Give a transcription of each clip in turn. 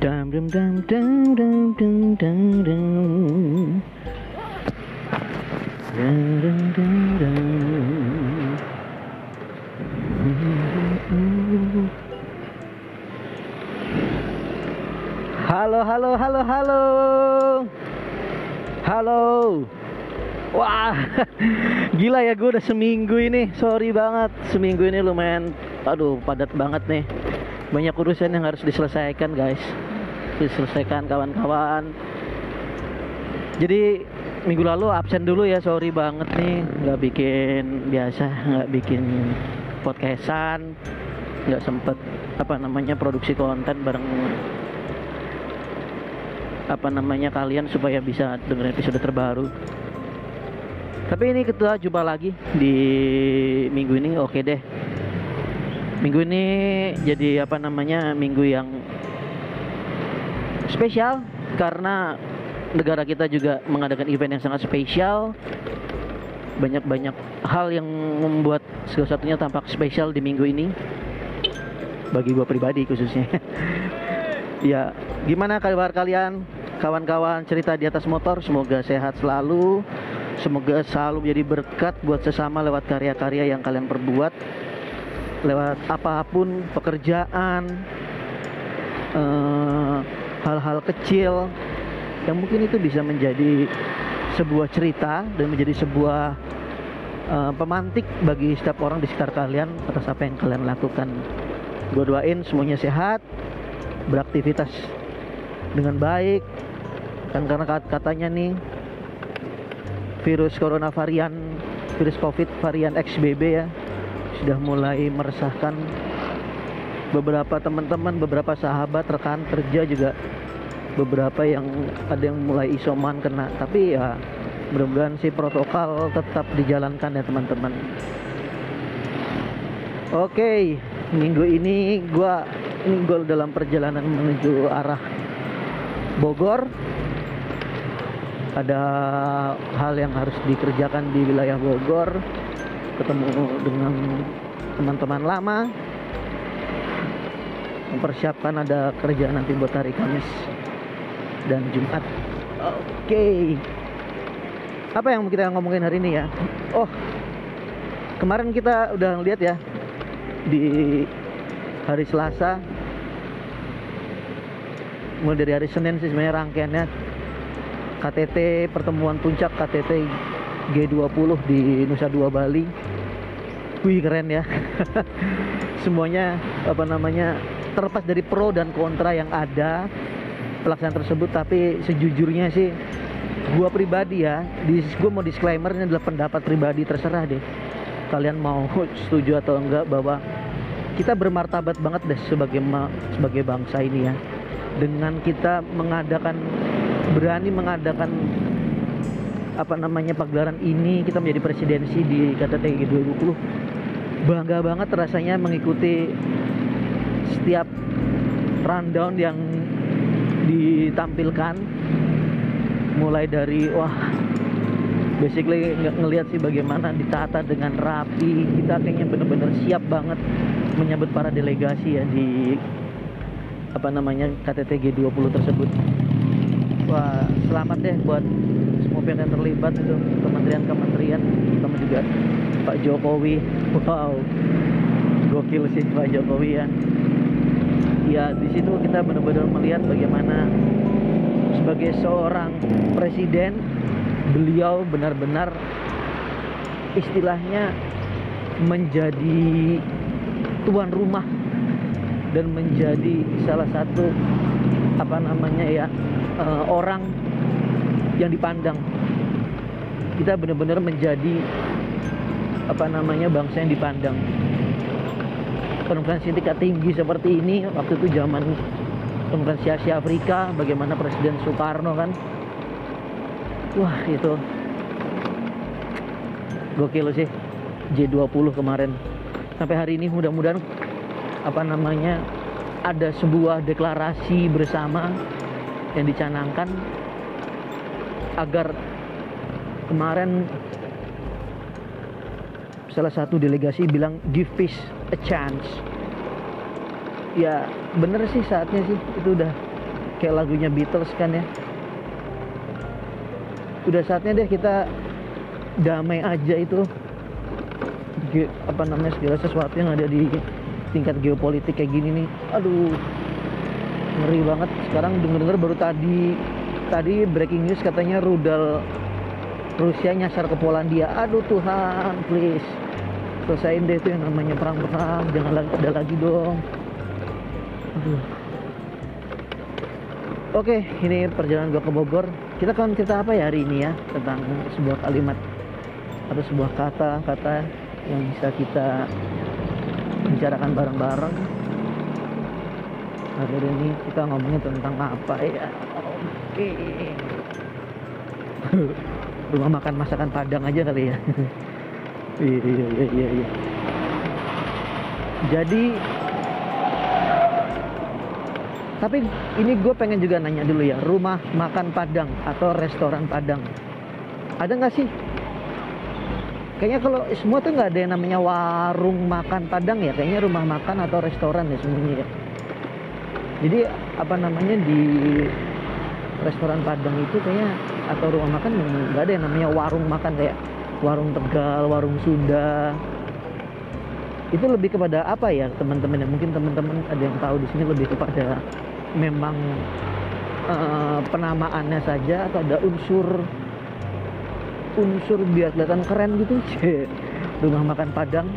Dam dam dam dam dam dam dam dam. Dam dam dam dam. Halo halo halo halo. Halo. Wah, gila ya gue udah seminggu ini. Sorry banget, seminggu ini lumayan, aduh padat banget nih. Banyak urusan yang harus diselesaikan guys. Diselesaikan kawan-kawan. Jadi minggu lalu absen dulu ya, sorry banget nih. Nggak bikin biasa, nggak bikin podcastan, nggak sempet apa namanya produksi konten bareng apa namanya kalian supaya bisa dengerin episode terbaru. Tapi ini kita jumpa lagi di minggu ini oke deh. Minggu ini jadi apa namanya minggu yang spesial karena negara kita juga mengadakan event yang sangat spesial. Banyak-banyak hal yang membuat salah satunya tampak spesial di minggu ini bagi gua pribadi khususnya. ya, gimana kabar kalian? Kawan-kawan cerita di atas motor semoga sehat selalu. Semoga selalu menjadi berkat buat sesama lewat karya-karya yang kalian perbuat. Lewat apa pun pekerjaan eh, hal-hal kecil yang mungkin itu bisa menjadi sebuah cerita dan menjadi sebuah eh, pemantik bagi setiap orang di sekitar kalian atas apa yang kalian lakukan. Gue doain semuanya sehat, beraktivitas dengan baik. Kan karena kat- katanya nih virus corona varian virus covid varian XBB ya sudah mulai meresahkan beberapa teman-teman, beberapa sahabat, rekan kerja juga beberapa yang ada yang mulai isoman kena. Tapi ya mudah-mudahan sih protokol tetap dijalankan ya teman-teman. Oke, minggu ini gua gua dalam perjalanan menuju arah Bogor. Ada hal yang harus dikerjakan di wilayah Bogor. Ketemu dengan teman-teman lama. Mempersiapkan ada kerjaan nanti buat hari Kamis dan Jumat. Oke. Apa yang kita ngomongin hari ini ya? Oh, kemarin kita udah lihat ya di hari Selasa mulai dari hari Senin sih sebenarnya rangkaiannya KTT pertemuan puncak KTT G20 di Nusa Dua Bali. Wih keren ya. Semuanya apa namanya terlepas dari pro dan kontra yang ada pelaksanaan tersebut tapi sejujurnya sih gua pribadi ya gua mau disclaimer ini adalah pendapat pribadi terserah deh. Kalian mau setuju atau enggak bahwa kita bermartabat banget deh sebagai sebagai bangsa ini ya. Dengan kita mengadakan berani mengadakan apa namanya pagelaran ini kita menjadi presidensi di KTT G20 bangga banget rasanya mengikuti setiap rundown yang ditampilkan mulai dari wah basically nge- ngelihat sih bagaimana ditata dengan rapi. Kita kayaknya bener-bener siap banget menyambut para delegasi ya di apa namanya KTT G20 tersebut. Wah selamat deh buat semua pihak yang terlibat itu kementerian-kementerian terutama juga Pak Jokowi. Wow gokil sih Pak Jokowi ya ya di situ kita benar-benar melihat bagaimana sebagai seorang presiden beliau benar-benar istilahnya menjadi tuan rumah dan menjadi salah satu apa namanya ya eh, orang yang dipandang. Kita benar-benar menjadi apa namanya bangsa yang dipandang konferensi tingkat tinggi seperti ini waktu itu zaman konferensi Asia Afrika bagaimana Presiden Soekarno kan. Wah itu. Gokil sih G20 kemarin. Sampai hari ini mudah-mudahan apa namanya ada sebuah deklarasi bersama yang dicanangkan agar kemarin salah satu delegasi bilang give peace a chance. Ya bener sih saatnya sih. Itu udah kayak lagunya Beatles kan ya. Udah saatnya deh kita damai aja itu. Ge- apa namanya segala sesuatu yang ada di tingkat geopolitik kayak gini nih. Aduh ngeri banget. Sekarang denger-denger baru tadi tadi breaking news katanya rudal Rusia nyasar ke Polandia aduh Tuhan please selesaiin deh itu yang namanya perang-perang jangan ada lagi dong aduh Oke, ini perjalanan gua ke Bogor. Kita akan cerita apa ya hari ini ya tentang sebuah kalimat atau sebuah kata-kata yang bisa kita bicarakan bareng-bareng. Hari ini kita ngomongin tentang apa ya? Oke. Rumah makan masakan Padang aja kali ya. Iya iya iya iya. iya. Jadi tapi ini gue pengen juga nanya dulu ya, rumah makan Padang atau restoran Padang, ada nggak sih? Kayaknya kalau semua tuh nggak ada yang namanya warung makan Padang ya, kayaknya rumah makan atau restoran ya semuanya ya. Jadi apa namanya di restoran Padang itu kayaknya atau rumah makan nggak ada yang namanya warung makan kayak warung Tegal, warung Sunda. Itu lebih kepada apa ya teman-teman ya? Mungkin teman-teman ada yang tahu di sini lebih kepada memang eh, penamaannya saja atau ada unsur unsur biar kelihatan keren gitu rumah makan Padang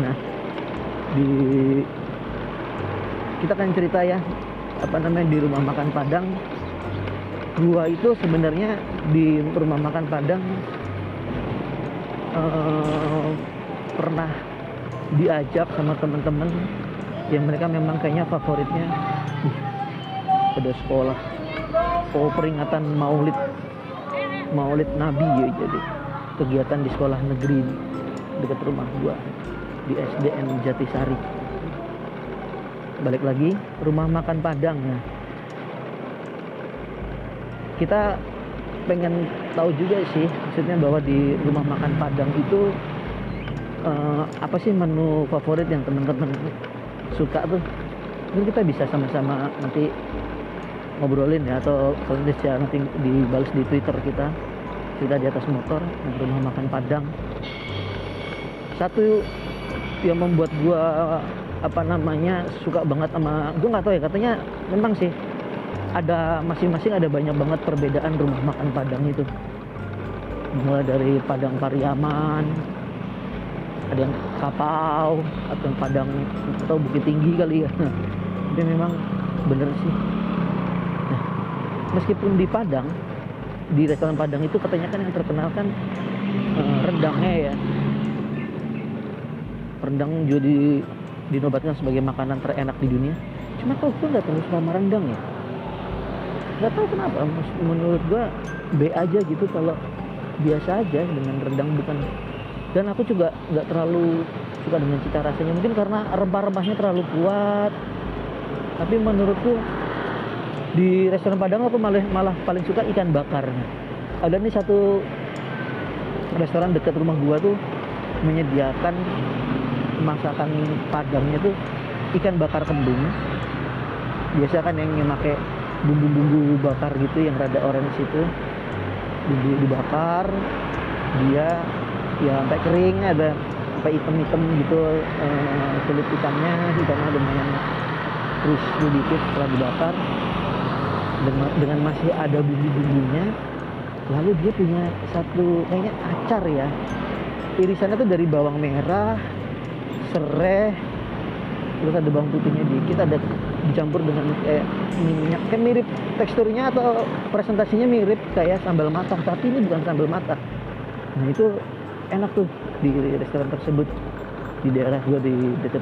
nah di kita akan cerita ya apa namanya di rumah makan Padang gua itu sebenarnya di rumah makan Padang eh, pernah diajak sama teman-teman yang mereka memang kayaknya favoritnya. Pada sekolah. Oh peringatan maulid. Maulid nabi ya jadi. Kegiatan di sekolah negeri dekat rumah gua di SDN Jatisari. Balik lagi rumah makan Padang. ya kita pengen tahu juga sih maksudnya bahwa di rumah makan Padang itu eh, apa sih menu favorit yang teman-teman suka tuh? Mungkin kita bisa sama-sama nanti ngobrolin ya atau kalau bisa nanti dibalas di Twitter kita kita di atas motor yang rumah makan Padang. Satu yang membuat gua apa namanya suka banget sama gua nggak tahu ya katanya memang sih ada masing-masing ada banyak banget perbedaan rumah makan Padang itu. Mulai dari Padang Pariaman ada yang kapau atau yang Padang atau Bukit Tinggi kali ya. Tapi memang bener sih. Nah, meskipun di Padang di restoran Padang itu katanya kan yang terkenal kan eh, rendangnya ya. Rendang juga di, dinobatkan sebagai makanan terenak di dunia. Cuma kok gue nggak suka sama rendang ya nggak tahu kenapa menurut gua B aja gitu kalau biasa aja dengan rendang bukan. Dan aku juga nggak terlalu suka dengan cita rasanya. Mungkin karena rempah-rempahnya terlalu kuat. Tapi menurutku di restoran Padang aku malah malah paling suka ikan bakarnya ada nih satu restoran dekat rumah gua tuh menyediakan masakan Padangnya tuh ikan bakar kembung. Biasa kan yang pakai bumbu-bumbu bakar gitu yang rada orange itu. Bumbu dibakar dia ya sampai kering ada sampai hitam-hitam gitu eh, kulit ikannya ikannya lumayan terus dikit setelah dibakar. Dengan, dengan masih ada bumbu-bumbunya lalu dia punya satu kayaknya acar ya. Irisannya tuh dari bawang merah serai terus ada bawang putihnya dikit ada dicampur dengan kayak minyak. Kayak mirip teksturnya atau presentasinya mirip kayak sambal matah tapi ini bukan sambal matah nah itu enak tuh di restoran tersebut di daerah gua di deket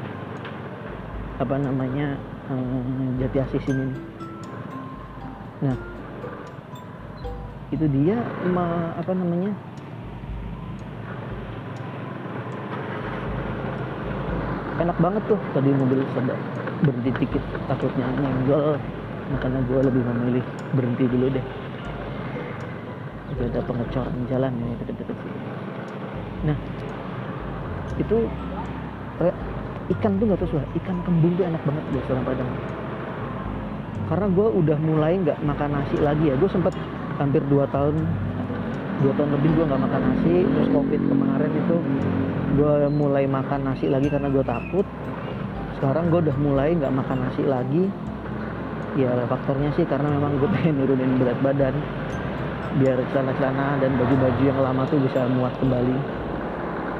apa namanya eh, Jati Asih sini nah itu dia ma- apa namanya enak banget tuh tadi mobil sedang berhenti dikit takutnya nyenggol. Makanya gue lebih memilih berhenti dulu deh. Itu ada pengecoran jalan nih deket-deket nah itu ikan tuh nggak suah ikan kembung tuh enak banget di restoran Padang. Karena gue udah mulai nggak makan nasi lagi ya. Gue sempet hampir 2 tahun dua tahun lebih gue nggak makan nasi. Terus covid kemarin itu gue mulai makan nasi lagi karena gue takut sekarang gue udah mulai nggak makan nasi lagi. Ya faktornya sih karena memang gue pengen nurunin berat badan biar celana-celana dan baju-baju yang lama tuh bisa muat kembali.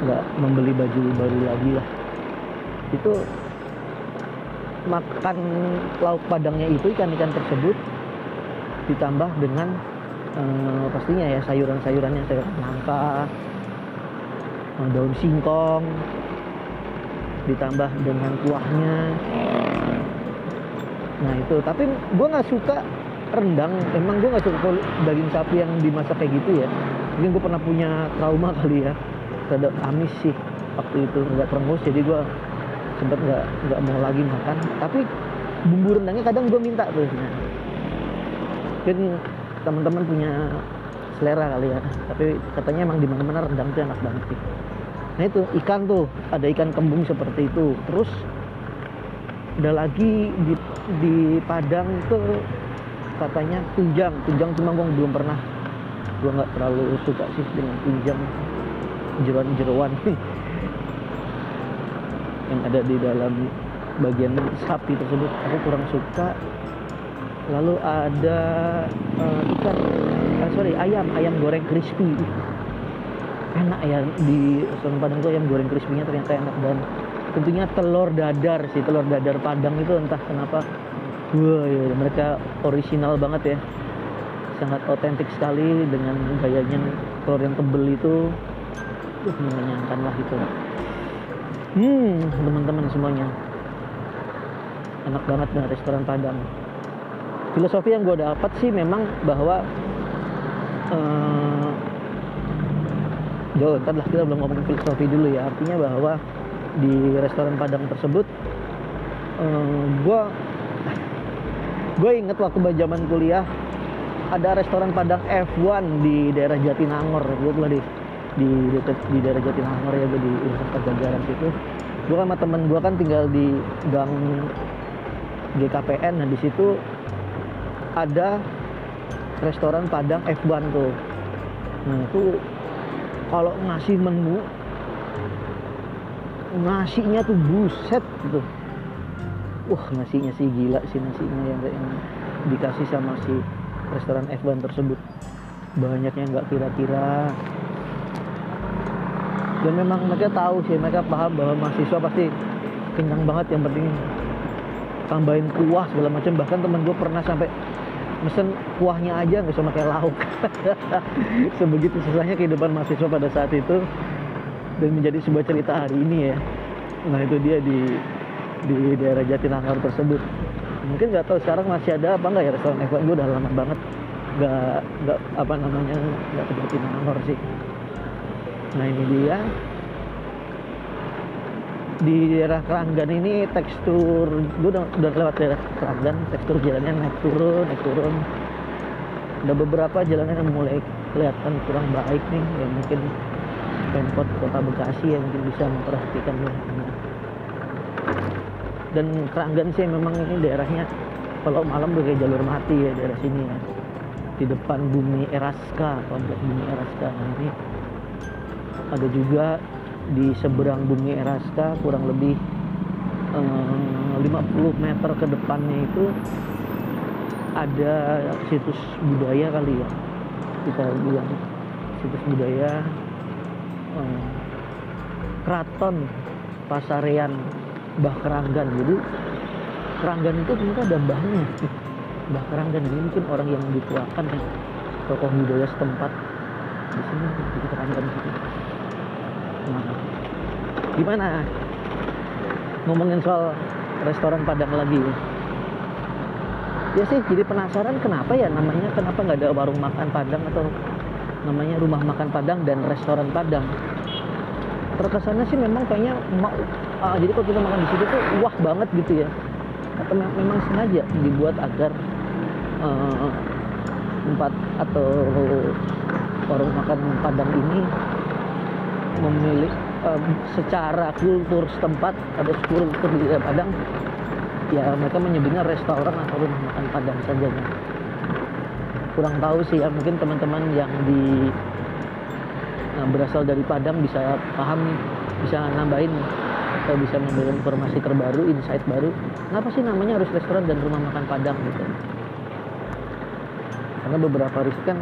Nggak membeli baju baru lagi lah. Itu makan lauk padangnya itu ikan-ikan tersebut ditambah dengan eh, pastinya ya sayuran-sayurannya sayuran nangka eh, daun singkong ditambah dengan kuahnya. Nah itu. Tapi gue nggak suka rendang. Emang gue nggak suka daging sapi yang dimasak kayak gitu ya. Mungkin gue pernah punya trauma kali ya. Terhadap amis sih waktu itu. Nggak perengus jadi gue sempet nggak nggak mau lagi makan. Tapi bumbu rendangnya kadang gue minta tuh. Nah. mungkin teman-teman punya selera kali ya. Tapi katanya emang di mana-mana rendang tuh enak banget sih nah itu ikan tuh ada ikan kembung seperti itu. Terus ada lagi di di Padang tuh katanya tunjang. Tunjang cuma gue belum pernah. Gue nggak terlalu suka sih dengan tunjang. Jeruan-jeruan yang ada di dalam bagian sapi tersebut aku kurang suka. Lalu ada uh, ikan uh, sorry ayam. Ayam goreng crispy enak ya di restoran Padang tuh ayam goreng crispy-nya ternyata enak. Dan tentunya telur dadar sih telur dadar Padang itu entah kenapa. Wah ya, mereka original banget ya. Sangat otentik sekali dengan gayanya telur yang tebel itu uh, mengenyangkan lah itu. Hmm teman-teman semuanya. Enak banget dengan restoran Padang. Filosofi yang gue dapat sih memang bahwa uh, Yo, ntar lah kita belum ngomong filosofi dulu ya. Artinya bahwa di restoran Padang tersebut uh, gue gue inget waktu zaman kuliah ada restoran Padang F1 di daerah Jatinangor. Gue kuliah di di deket di daerah Jatinangor ya gue di Universitas Jajaran situ. Gue sama temen gue kan tinggal di gang GKPN nah di situ ada restoran Padang F1 tuh. Nah itu kalau ngasih menu nasinya tuh buset gitu. Wah nasinya sih gila sih nasinya yang, yang dikasih sama si restoran F1 tersebut. Banyaknya nggak kira-kira. Dan memang mereka tahu sih mereka paham bahwa mahasiswa pasti kenyang banget yang penting tambahin kuah segala macam. Bahkan temen gue pernah sampai mesen kuahnya aja nggak usah pakai lauk. Sebegitu susahnya kehidupan mahasiswa pada saat itu. Dan menjadi sebuah cerita hari ini ya. Nah itu dia di di daerah Jatinangor tersebut. Mungkin nggak tahu sekarang masih ada apa nggak ya restoran F1 gue udah lama banget nggak nggak apa namanya nggak ke Jatinangor sih. Nah ini dia di daerah Keranggan ini tekstur gue udah, udah lewat daerah Keranggan tekstur jalannya naik turun naik turun. Ada beberapa jalannya yang mulai kelihatan kurang baik nih ya mungkin Pemkot Kota Bekasi yang mungkin bisa memperhatikan dan Keranggan sih memang ini daerahnya kalau malam udah kayak jalur mati ya daerah sini ya. Di depan bumi Eraska komplek bumi Eraska. Nah ini ada juga di seberang bumi Eraska kurang lebih eh, 50 meter ke depannya itu ada situs budaya kali ya. Kita bilang situs budaya eh, keraton Pasarean Mbah Keranggan. Jadi Keranggan itu ternyata ada mbahnya. Mbah Keranggan ini mungkin orang yang dituakan tokoh budaya setempat. Di sini di Keranggan situ nah, gimana? Ngomongin soal restoran Padang lagi. Ya sih jadi penasaran kenapa ya namanya kenapa nggak ada warung makan Padang atau namanya rumah makan Padang dan restoran Padang? Terkesannya sih memang kayaknya uh, jadi kalau kita makan di situ tuh wah banget gitu ya. Atau me- memang sengaja dibuat agar uh, tempat atau warung makan Padang ini memilih um, secara kultur setempat atau kultur di Padang ya mereka menyebutnya restoran atau rumah makan padang saja kurang tahu sih ya mungkin teman-teman yang di nah, berasal dari Padang bisa paham bisa nambahin atau bisa memberi informasi terbaru insight baru kenapa sih namanya harus restoran dan rumah makan Padang gitu karena beberapa riset kan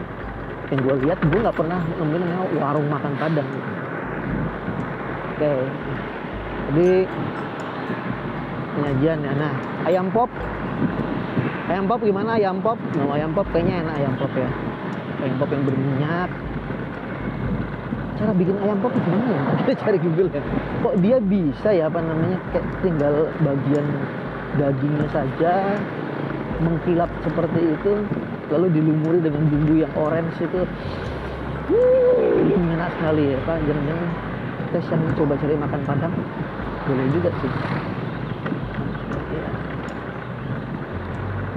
yang gue lihat gue nggak pernah nemuin warung makan Padang gitu. Oke. Jadi penyajian ya nah ayam pop. Ayam pop gimana? Ayam pop? Nah, ayam pop kayaknya enak ayam pop ya. Ayam pop yang berminyak. Cara bikin ayam pop gimana ya? Kita cari google ya. Kok dia bisa ya apa namanya kayak tinggal bagian dagingnya saja mengkilap seperti itu lalu dilumuri dengan bumbu yang orange itu. Wuh, enak sekali ya pak. Jangan-jangan tes yang coba cari makan padang. Boleh juga sih.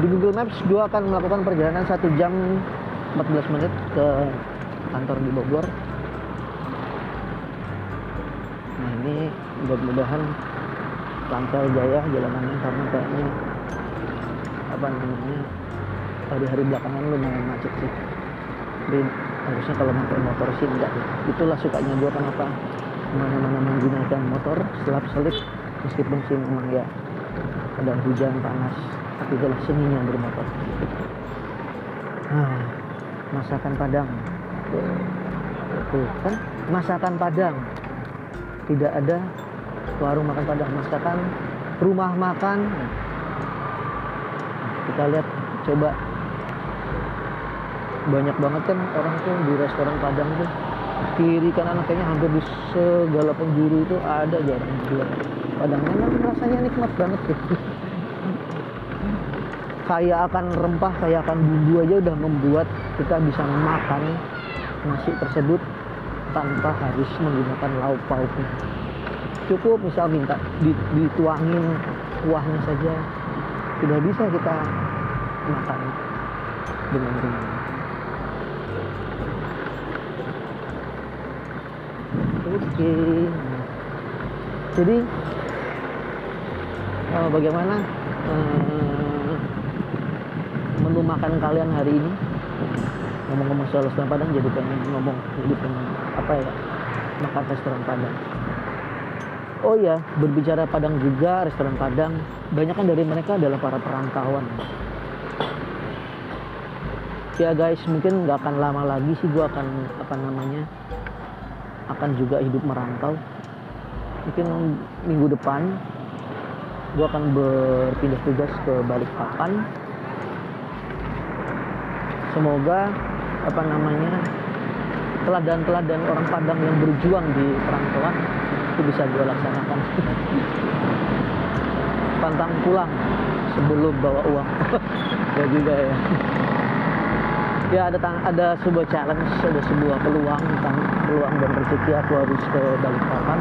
Di Google Maps gue akan melakukan perjalanan satu jam 14 menit ke kantor di Bogor. Nah ini mudah-mudahan lancar jaya jalanannya karena kayaknya apa namanya hari-hari belakangan lumayan macet sih. Jadi harusnya kalau pakai motor sih enggak itulah sukanya gue kenapa ke mana-mana menggunakan motor selap selip meskipun sih memang ya ada hujan panas tapi itulah seninya bermotor. Ah, masakan padang. Tuh kan? Masakan padang. Tidak ada warung makan padang masakan rumah makan. Nah, kita lihat coba. Banyak banget kan orang tuh di restoran padang tuh kiri kanan kayaknya hampir di segala penjuru itu ada jarang jual padang memang rasanya nikmat banget sih. Kaya akan rempah kaya akan bumbu aja udah membuat kita bisa makan nasi tersebut tanpa harus menggunakan lauk pauknya. Cukup misal minta dituangin kuahnya saja sudah bisa kita makan dengan ringan oke. Jadi uh, bagaimana uh, menu makan kalian hari ini? Ngomong-ngomong soal restoran Padang jadi pengen ngomong jadi pengen apa ya makan restoran Padang. Oh ya berbicara Padang juga restoran Padang banyak kan dari mereka adalah para perantauan. Ya guys mungkin nggak akan lama lagi sih gue akan apa namanya akan juga hidup merantau. Mungkin minggu depan gue akan berpindah tugas ke Balikpapan. Semoga apa namanya teladan-teladan orang Padang yang berjuang di perantauan itu bisa gue laksanakan. Pantang pulang sebelum bawa uang. Ya juga ya ya ada tang ada sebuah challenge ada sebuah peluang tentang peluang dan rezeki aku harus ke Balikpapan.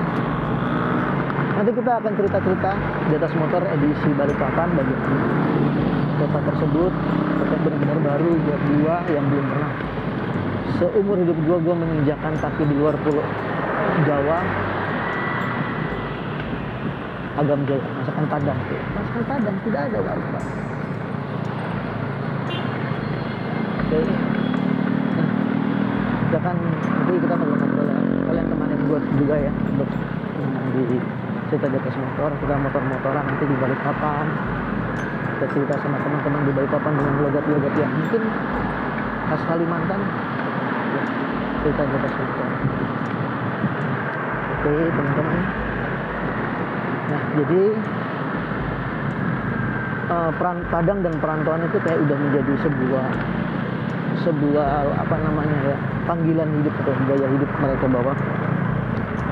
Nanti kita akan cerita-cerita di atas motor edisi Balikpapan bagaimana kota tersebut kota benar-benar baru buat gua yang belum pernah. Seumur hidup gua gua menginjakan kaki di luar pulau Jawa. Agam Jaya masakan Padang. Masakan Padang tidak ada warung oke nah, kan nanti kita ngobrol-ngobrol ya kalian temanin gue juga ya untuk di cerita di atas motor kita motor-motoran nanti di balik papan kita cerita sama teman-teman di balik papan dengan logat-logat yang mungkin khas Kalimantan. Ya, cerita di atas motor. Oke teman-teman. Nah jadi uh, peran Padang dan perantauan itu kayak udah menjadi sebuah sebuah apa namanya ya panggilan hidup atau gaya hidup mereka bahwa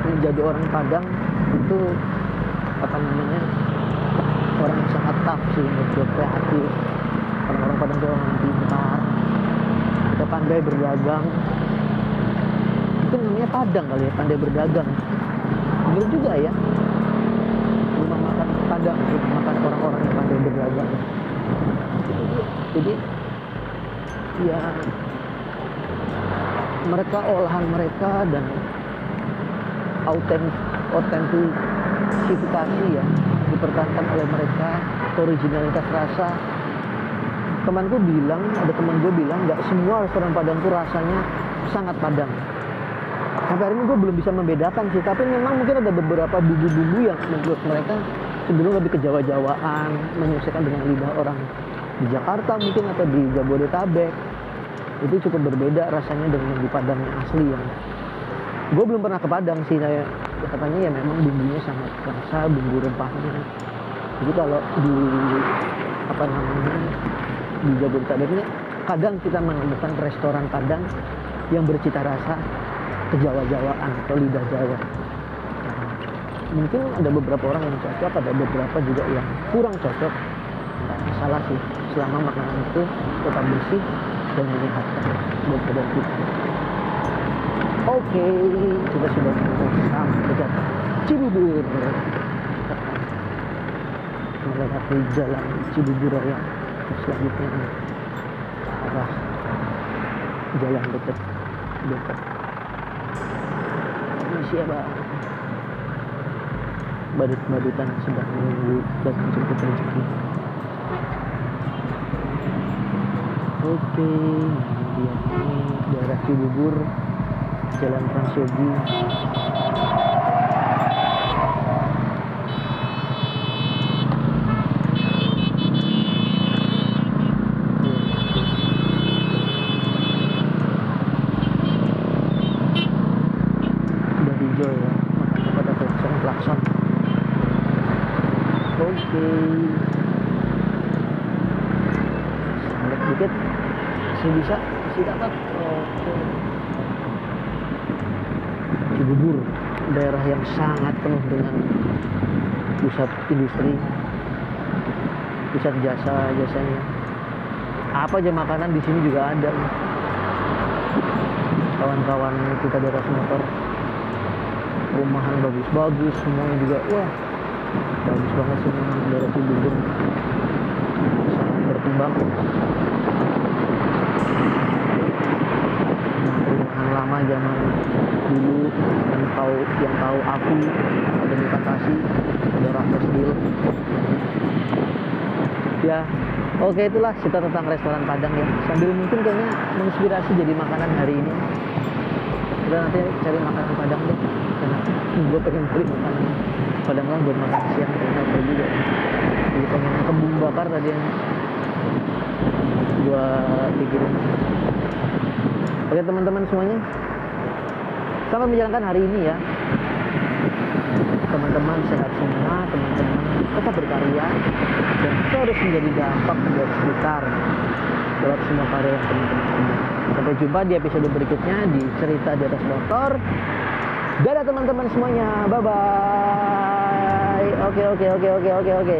menjadi orang Padang itu apa namanya orang yang sangat tough sih menurut kreatif orang-orang Padang itu orang pintar kita pandai berdagang. Itu namanya Padang kali ya pandai berdagang. Benar juga ya. Rumah makan Padang rumah makan orang-orang yang pandai berdagang. Jadi ya mereka olahan mereka dan autentisifikasi ya dipertahankan oleh mereka originalitas rasa. Temanku bilang ada teman gue bilang nggak semua restoran Padang tuh rasanya sangat Padang. Sampai hari ini gue belum bisa membedakan sih tapi memang mungkin ada beberapa bumbu-bumbu yang menurut mereka cenderung lebih ke Jawa-Jawaan menyesuaikan dengan lidah orang di Jakarta mungkin atau di Jabodetabek itu cukup berbeda rasanya dengan di Padang yang asli yang gue belum pernah ke Padang sih kayak ya katanya ya memang bumbunya sangat kerasa bumbu rempahnya. Jadi kalau di apa namanya di Jabodetabek ini kadang kita menemukan restoran Padang yang bercita rasa kejawa-jawaan atau lidah Jawa. Nah, mungkin ada beberapa orang yang cocok ada beberapa juga yang kurang cocok. Nggak masalah sih selama makanan itu tetap bersih dan menyehatkan buat badan kita oke kita sudah sampai dekat Cibubur melewati jalan Cibubur Raya selanjutnya arah jalan dekat Depok Indonesia bang badut-badutan sedang menunggu dan menjemput rezeki oke dia. Ini daerah Cibubur Jalan Transyogi udah hijau ya makanya pada klakson klakson oke sampai dikit masih oke. Cibubur daerah yang sangat penuh dengan pusat industri pusat jasa jasanya. Apa aja makanan di sini juga ada. Kawan-kawan kita di atas motor. Rumahan bagus-bagus semuanya juga wah bagus banget sih memang daerah Cibubur. Sangat berkembang lama zaman dulu yang tahu yang tahu aku ada di Kasasi ada Raffles Steel ya oke itulah cerita tentang restoran Padang ya. Sambil mungkin kayaknya menginspirasi jadi makanan hari ini. Kita nanti cari makanan Padang deh. Karena gue pengen beli makanan Padang lah buat makan siang kayaknya apa juga jadi pengen kembung bakar tadi yang gue pikirin oke teman-teman semuanya. Selamat menjalankan hari ini ya. Teman-teman sehat semua teman-teman tetap berkarya dan terus menjadi dampak buat sekitar lewat semua karya yang teman-teman sampai jumpa di episode berikutnya di cerita di atas motor. Dadah teman-teman semuanya. Bye bye oke oke oke oke oke oke